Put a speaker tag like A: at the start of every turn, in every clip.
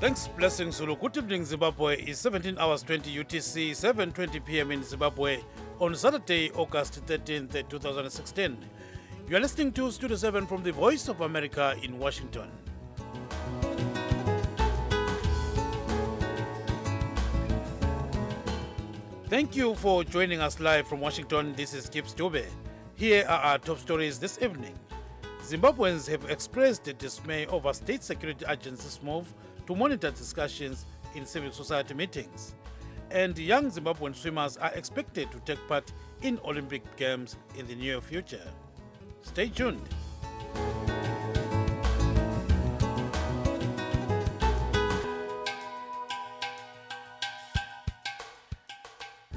A: Thanks, Blessing Zulu. Good evening, Zimbabwe. It's 17 hours 20 UTC, 7.20 p.m. in Zimbabwe on Saturday, August 13th, 2016. You are listening to Studio 7 from the Voice of America in Washington. Thank you for joining us live from Washington. This is Gibbs Dube. Here are our top stories this evening. Zimbabweans have expressed dismay over state security agencies' move to monitor discussions in civil society meetings. And young Zimbabwean swimmers are expected to take part in Olympic Games in the near future. Stay tuned.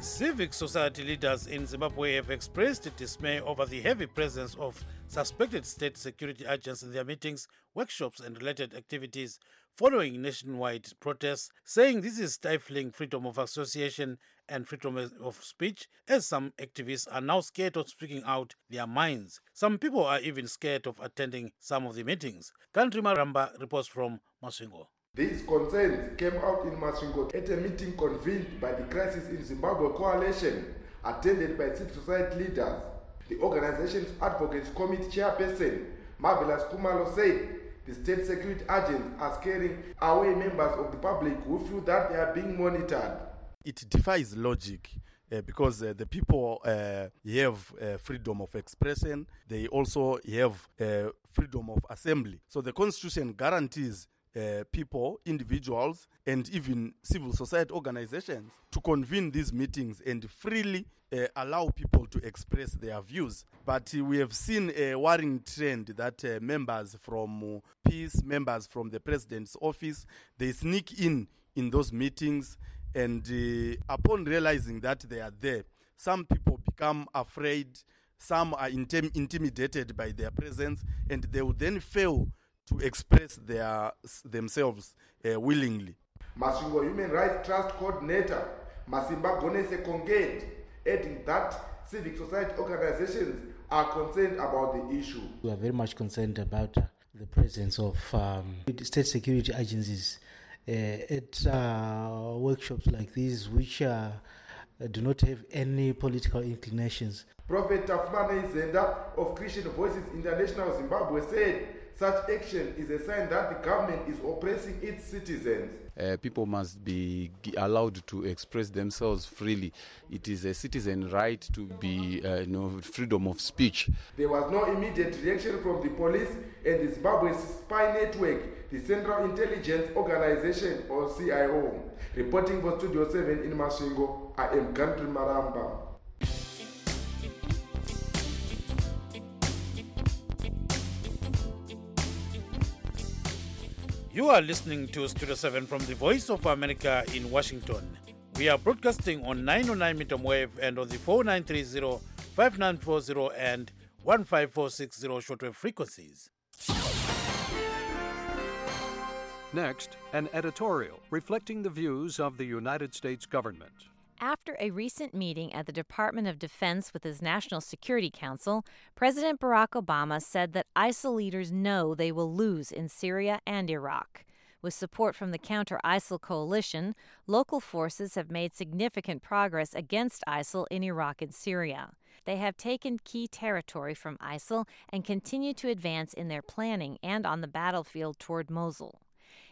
A: Civic society leaders in Zimbabwe have expressed dismay over the heavy presence of suspected state security agents in their meetings, workshops, and related activities following nationwide protests, saying this is stifling freedom of association and freedom of speech, as some activists are now scared of speaking out their minds. Some people are even scared of attending some of the meetings. Country Maramba reports from Masvingo.
B: These concerns came out in Masvingo at a meeting convened by the Crisis in Zimbabwe Coalition, attended by civil society leaders. The organization's Advocates Committee chairperson, Marvelous Kumalo, said the state security agents are scaring away members of the public who feel that they are being monitored.
C: It defies logic. Uh, because uh, the people uh, have freedom of expression, they also have freedom of assembly. So the constitution guarantees uh, people, individuals, and even civil society organizations to convene these meetings and freely uh, allow people to express their views. But uh, we have seen a worrying trend that uh, members from peace, members from the president's office, they sneak in in those meetings, and uh, upon realizing that they are there, some people become afraid. Some are intim- intimidated by their presence, and they will then fail to express their themselves uh, willingly.
B: Masvingo Human Rights Trust Coordinator Masimba Gonese Konged adding that civic society organizations are concerned about the issue.
D: We are very much concerned about uh, the presence of um, state security agencies uh, at uh, workshops like these, which uh, do not have any political inclinations.
B: Prophet Tafmane Zenda of Christian Voices International Zimbabwe said such action is a sign that the government is oppressing its citizens.
E: Uh, people must be allowed to express themselves freely. It is a citizen right to be, uh, you know, freedom of speech.
B: There was no immediate reaction from the police and the Zimbabwe Spy Network, the Central Intelligence Organization or CIO. Reporting for Studio 7 in Masvingo, I am Country Maramba.
A: You are listening to Studio 7 from the Voice of America in Washington. We are broadcasting on 909 meter wave and on the 4930, 5940, and 15460 shortwave frequencies.
F: Next, an editorial reflecting the views of the United States government.
G: After a recent meeting at the Department of Defense with his National Security Council, President Barack Obama said that ISIL leaders know they will lose in Syria and Iraq. With support from the counter ISIL coalition, local forces have made significant progress against ISIL in Iraq and Syria. They have taken key territory from ISIL and continue to advance in their planning and on the battlefield toward Mosul.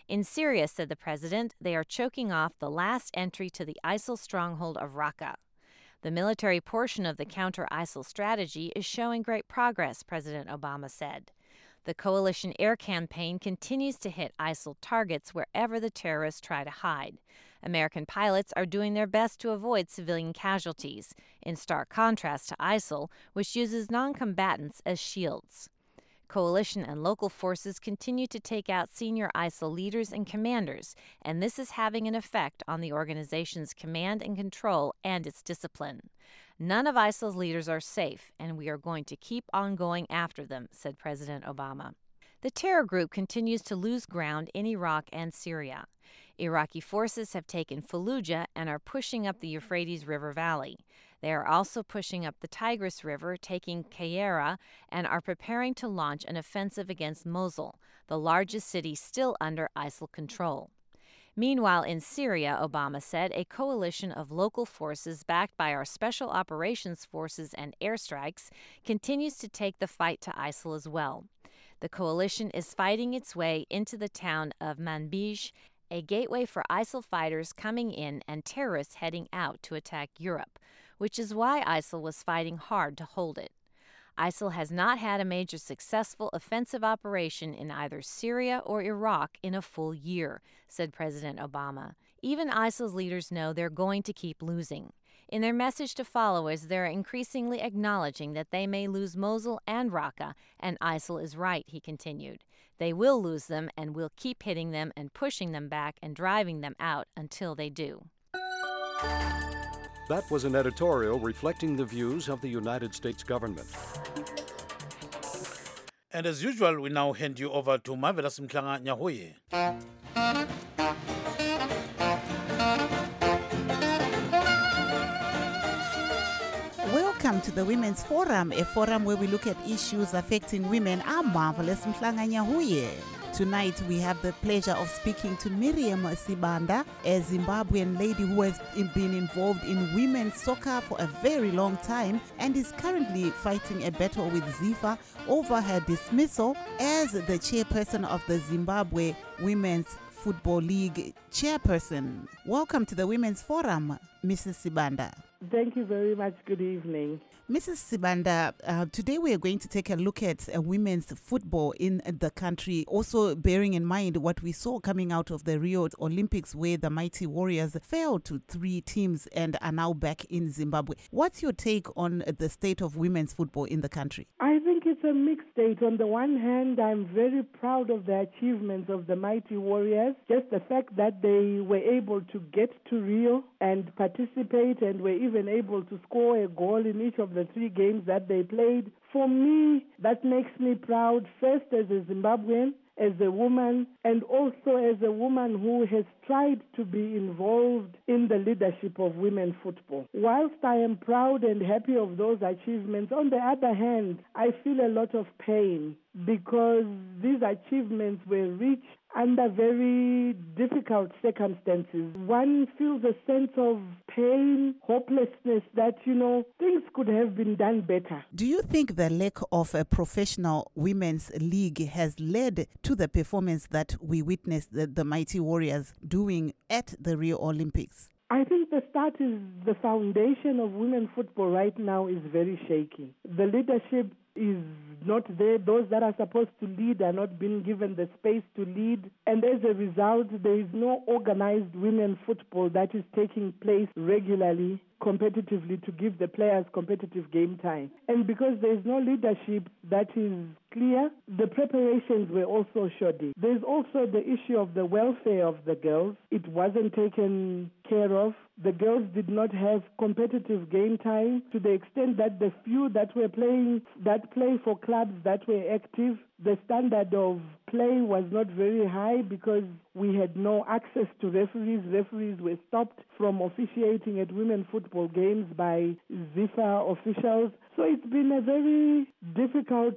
G: In Syria, said the president, they are choking off the last entry to the ISIL stronghold of Raqqa. The military portion of the counter ISIL strategy is showing great progress, President Obama said. The coalition air campaign continues to hit ISIL targets wherever the terrorists try to hide. American pilots are doing their best to avoid civilian casualties, in stark contrast to ISIL, which uses non combatants as shields. Coalition and local forces continue to take out senior ISIL leaders and commanders, and this is having an effect on the organization's command and control and its discipline. None of ISIL's leaders are safe, and we are going to keep on going after them, said President Obama. The terror group continues to lose ground in Iraq and Syria. Iraqi forces have taken Fallujah and are pushing up the Euphrates River Valley. They are also pushing up the Tigris River, taking Qayera, and are preparing to launch an offensive against Mosul, the largest city still under ISIL control. Meanwhile, in Syria, Obama said a coalition of local forces backed by our special operations forces and airstrikes continues to take the fight to ISIL as well. The coalition is fighting its way into the town of Manbij, a gateway for ISIL fighters coming in and terrorists heading out to attack Europe, which is why ISIL was fighting hard to hold it. ISIL has not had a major successful offensive operation in either Syria or Iraq in a full year, said President Obama. Even ISIL's leaders know they're going to keep losing. In their message to followers, they're increasingly acknowledging that they may lose Mosul and Raqqa, and ISIL is right, he continued. They will lose them, and we'll keep hitting them and pushing them back and driving them out until they do.
F: That was an editorial reflecting the views of the United States government.
A: And as usual, we now hand you over to Marvelous Mhlanga Nyahuye.
H: Welcome to the Women's Forum, a forum where we look at issues affecting women. I'm Marvelous Mhlanga Nyahuye. Tonight we have the pleasure of speaking to Miriam Sibanda, a Zimbabwean lady who has been involved in women's soccer for a very long time and is currently fighting a battle with Zifa over her dismissal as the chairperson of the Zimbabwe Women's Football League chairperson. Welcome to the Women's Forum, Mrs. Sibanda.
I: Thank you very much. Good evening.
H: Mrs. Sibanda, uh, today we are going to take a look at uh, women's football in the country, also bearing in mind what we saw coming out of the Rio Olympics, where the Mighty Warriors fell to three teams and are now back in Zimbabwe. What's your take on the state of women's football in the country?
I: I think it's a mixed state. On the one hand, I'm very proud of the achievements of the Mighty Warriors, just the fact that they were able to get to Rio and participate and were even able to score a goal in each of the three games that they played. For me, that makes me proud, first as a Zimbabwean, as a woman, and also as a woman who has tried to be involved in the leadership of women football. Whilst I am proud and happy of those achievements, on the other hand, I feel a lot of pain because these achievements were reached under very difficult circumstances. One feels a sense of pain, hopelessness that, you know, things could have been done better.
H: Do you think the lack of a professional women's league has led to the performance that we witnessed the, the Mighty Warriors doing at the Rio Olympics?
I: I think the start is the foundation of women football right now is very shaky. The leadership is not there. Those that are supposed to lead are not being given the space to lead. And as a result, there is no organized women football that is taking place regularly competitively to give the players competitive game time. And because there is no leadership that is clear, the preparations were also shoddy. There's also the issue of the welfare of the girls. It wasn't taken care of. The girls did not have competitive game time to the extent that the few that were playing, that play for clubs that were active, the standard of play was not very high because we had no access to referees. Referees were stopped from officiating at women football games by ZIFA officials. So it's been a very difficult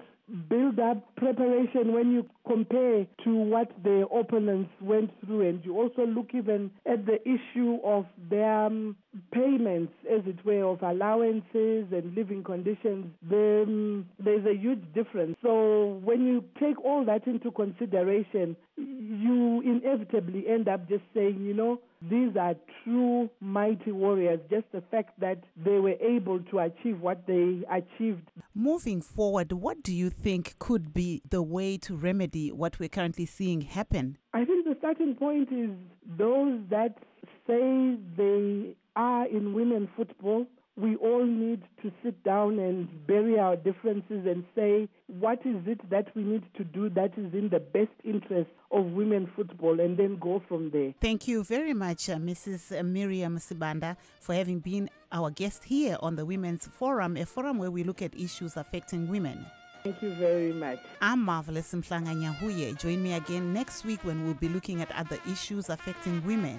I: build up preparation when you compare to what the opponents went through. And you also look even at the issue of their um, payments as it were of allowances and living conditions. Then there's a huge difference. So when you take all that into consideration you inevitably end up just saying you know these are true mighty warriors, just the fact that they were able to achieve what they achieved.
H: Moving forward, what do you think could be the way to remedy what we're currently seeing happen?
I: I think the starting point is those that say they are in women football we all need to sit down and bury our differences and say, what is it that we need to do that is in the best interest of women football, and then go from there.
H: Thank you very much, uh, Mrs. Miriam Sibanda, for having been our guest here on the Women's Forum, a forum where we look at issues affecting women.
I: Thank you very much.
H: I'm Marvelous Mhlanga Nyahuye. Join me again next week when we'll be looking at other issues affecting women.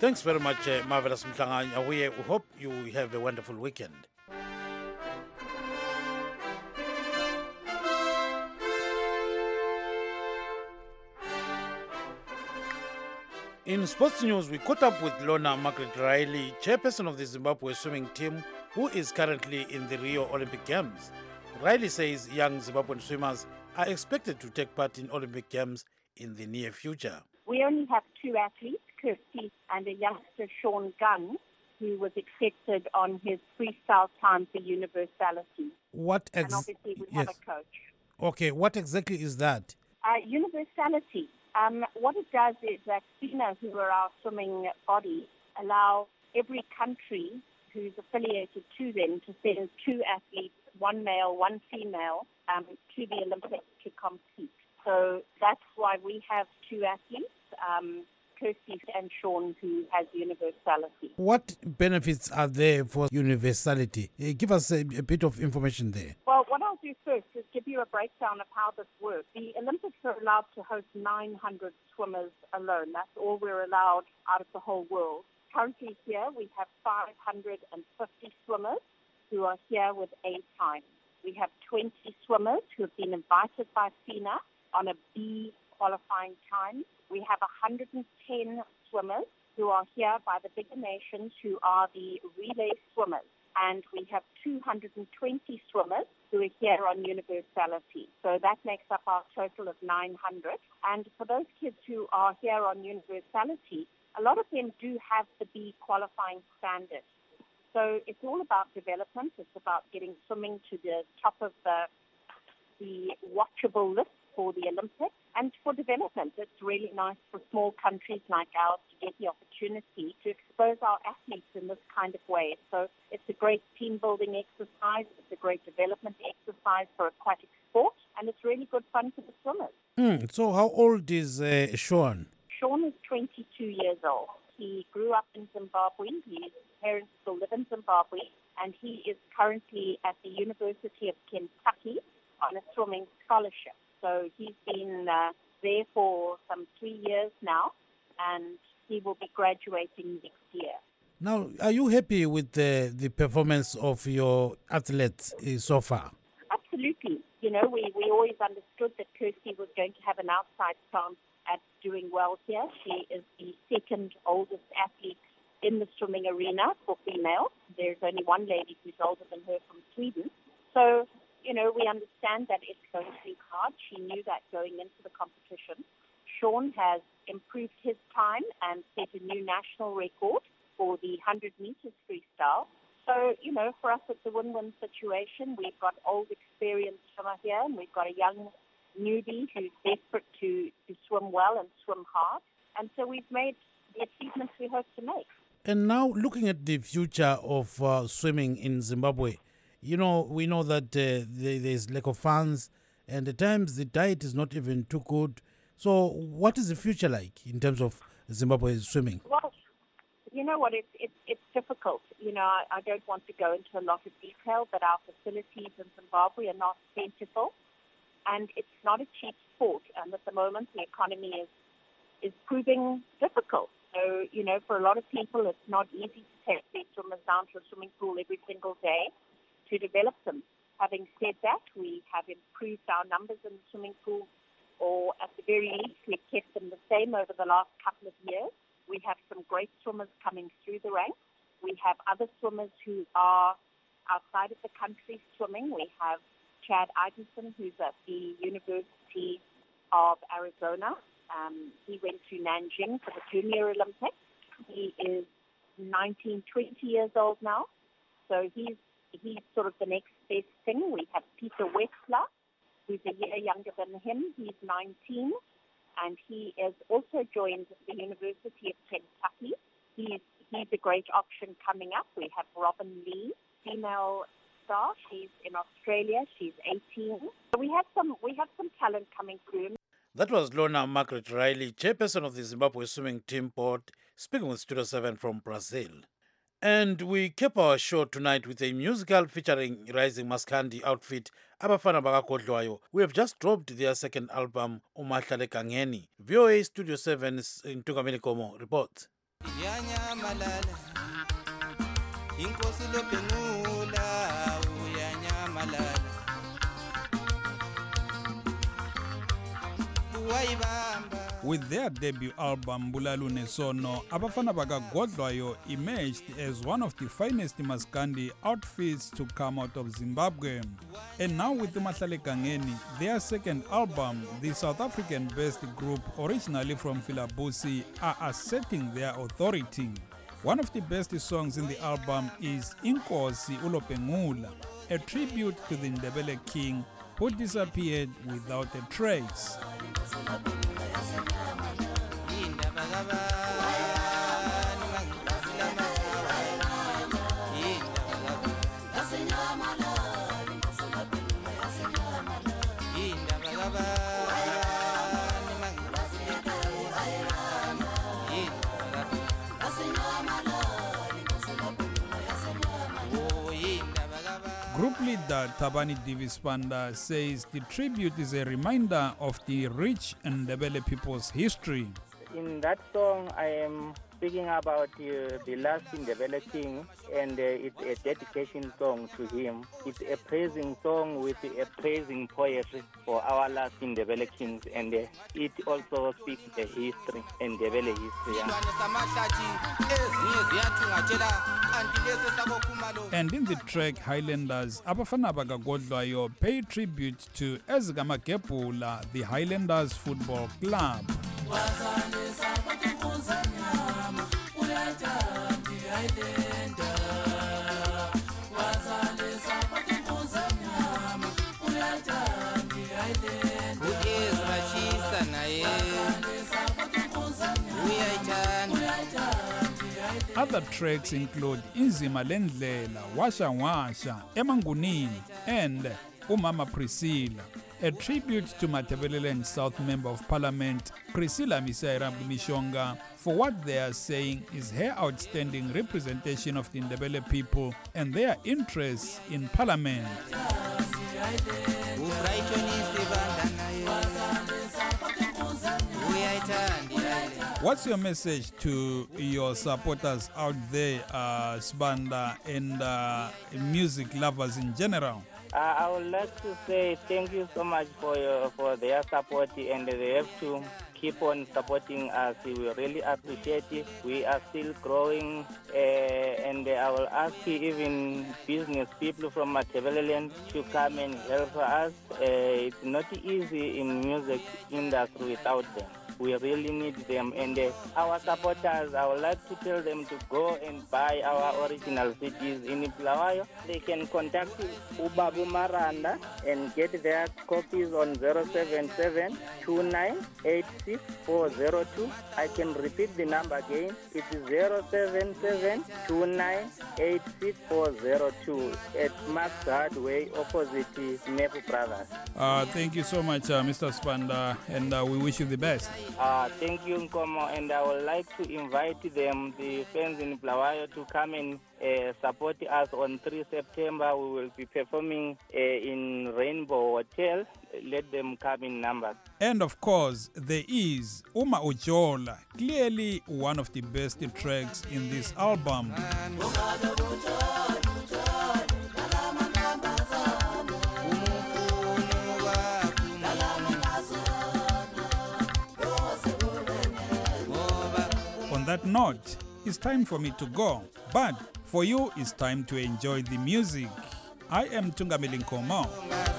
A: Thanks very much, uh, Marvelous Mhlanga. We hope you have a wonderful weekend. In sports news, we caught up with Lorna Margaret Riley, chairperson of the Zimbabwe swimming team, who is currently in the Rio Olympic Games. Riley says young Zimbabwean swimmers are expected to take part in Olympic Games in the near future.
J: We only have two athletes, Kirsty and a youngster, Sean Gunn, who was accepted on his freestyle time for universality.
A: What
J: and obviously we
A: yes.
J: have a coach.
A: Okay, what exactly is that?
J: Uh, universality. Um, what it does is that FINA, who are our swimming body, allow every country who's affiliated to them to send two athletes, one male, one female, um, to the Olympics to compete. So that's why we have two athletes, um, Kirsty and Sean, who has universality.
A: What benefits are there for universality? Eh, Give us a, a bit of information there.
J: Well, what I'll do first is give you a breakdown of how this works. The Olympics are allowed to host 900 swimmers alone. That's all we're allowed out of the whole world. Currently here we have 550 swimmers who are here with A time. We have 20 swimmers who have been invited by FINA on a B qualifying time. We have 110 swimmers who are here by the bigger nations who are the relay swimmers. And we have 220 swimmers who are here on universality. So that makes up our total of 900. And for those kids who are here on universality, a lot of them do have the B qualifying standard. So it's all about development. It's about getting swimming to the top of the, the watchable list for the Olympics and for development. It's really nice for small countries like ours to get the opportunity to expose our athletes in this kind of way. So it's a great team building exercise. It's a great development exercise for aquatic sport, and it's really good fun for the swimmers.
A: Hmm, so, how old is uh, Sean?
J: Sean is 22 years old. He grew up in Zimbabwe. His parents still live in Zimbabwe, and he is currently at the University of Kentucky on a swimming scholarship. So he's been uh, there for some three years now, and he will be graduating next year.
A: Now, are you happy with the, the performance of your athletes uh, so far?
J: Absolutely. You know, we, we always understood that Kirsty was going to have an outside chance at doing well here. She is the second oldest athlete in the swimming arena for females. There's only one lady who's older than her from Sweden. So, you know, we understand that it's going to be hard. She knew that going into the competition. Sean has improved his time and set a new national record for the 100 meters freestyle. So, you know, for us it's a win-win situation. We've got old experienced swimmer here and we've got a young newbie who's desperate to, to swim well and swim hard. And so we've made the achievements we hope to make.
A: And now, looking at the future of uh, swimming in Zimbabwe, you know, we know that uh, there, there's lack of funds, and at times the diet is not even too good. So, what is the future like in terms of Zimbabwe swimming?
J: Well, you know what? It's it's it's difficult. You know, I, I don't want to go into a lot of detail, but our facilities in Zimbabwe are not plentiful, and it's not a cheap sport. And at the moment, the economy is is proving difficult. So, you know, for a lot of people, it's not easy to take their swimmers down to a swimming pool every single day to develop them. Having said that, we have improved our numbers in the swimming pool, or at the very least, we've kept them the same over the last couple of years. We have some great swimmers coming through the ranks. We have other swimmers who are outside of the country swimming. We have Chad Idenson, who's at the University of Arizona. Um, he went to Nanjing for the Junior Olympics. He is 19, 20 years old now. So he's he's sort of the next best thing. We have Peter Wexler, who's a year younger than him. He's 19, and he is also joined the University of Kentucky. He's he's a great option coming up. We have Robin Lee, female star. She's in Australia. She's 18. So we have some we have some talent coming through.
A: That was Lorna Margaret Riley, chairperson of the Zimbabwe swimming team board, speaking with Studio 7 from Brazil. And we keep our show tonight with a musical featuring Rising Maskandi outfit Abafana bakagodlwayo We have just dropped their second album, Umahlale Kangeni. VOA Studio 7's Ntungamini Komo reports.
K: uyanyamalala
L: With their debut album Bulalu Nesono, Abafana Bakagodlwayo emerged as one of the finest Maskandi outfits to come out of Zimbabwe. And now with Mahlale Gangeni, their second album, the South African-based group originally from Filabusi are asserting their authority. One of the best songs in the album is Inkosi Ulobengula, a tribute to the Ndebele king who disappeared without a trace. Tabani Divispanda says the tribute is a reminder of the rich and Ndebele people's history.
M: In that song, I am speaking about uh, the last Indebele king, and uh, it's a dedication song to him. It's a praising song with a praising poetry for our last Indebele kings, and uh, it also speaks the history, history. yeah.
K: ezinye ziyathungatshela kanti lesi sakokhumalo
L: And in the track Highlanders, Abafana Bakagodlwayo pay tribute to Ezgamagebula, the Highlanders Football Club.
K: Uezrashisa naye. Uyayithanda.
L: Other tracks include Inzima Lendlela, Washa Washa, Emangunini, and Umama Priscilla, a tribute to Matabeleland South Member of Parliament Priscilla Misaira Mishonga for what they are saying is her outstanding representation of the Ndebele people and their interests in Parliament. What's your message to your supporters out there, uh, Sbanda, and uh, music lovers in general?
M: Uh, I would like to say thank you so much for your, for their support, and they have to keep on supporting us. We really appreciate it. We are still growing, uh, and I will ask even business people from Matabeleland to come and help us. Uh, it's not easy in music industry without them. We really need them, and uh, our supporters. I would like to tell them to go and buy our original CDs in Bulawayo. They can contact Ubabu Maranda and get their copies on 077 402 I can repeat the number again. It is 077 402 at Max Hardway opposite Nepu Brothers.
L: Uh, thank you so much, uh, Mr. Spanda, and uh, we wish you the best.
M: Uh, thank you, Nkomo, and I would like to invite them, the fans in Bulawayo, to come and uh, support us on 3 September. We will be performing uh, in Rainbow Hotel. Let them come in numbers.
L: And of course, there is Uma Ujola, clearly one of the best tracks in this album. That note, it's time for me to go. But for you, it's time to enjoy the music. I am Tungamili Nkomo.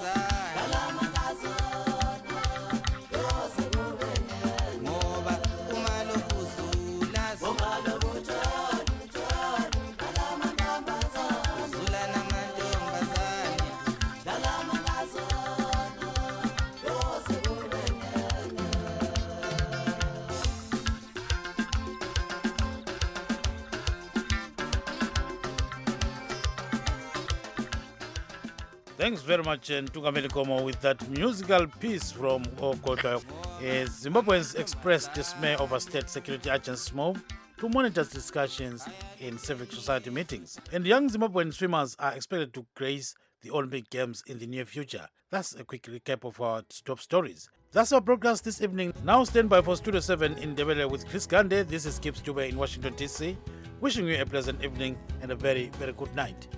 A: Thanks very much, and Ntungamili Nkomo, with that musical piece from Okota. Uh, Zimbabweans expressed dismay over state security agents' move to monitor discussions in civic society meetings. And young Zimbabwean swimmers are expected to grace the Olympic Games in the near future. That's a quick recap of our top stories. That's our broadcast this evening. Now stand by for Studio 7 in Ndebele with Chris Gande. This is Gibbs Dube in Washington, D.C. Wishing you a pleasant evening and a very, very good night.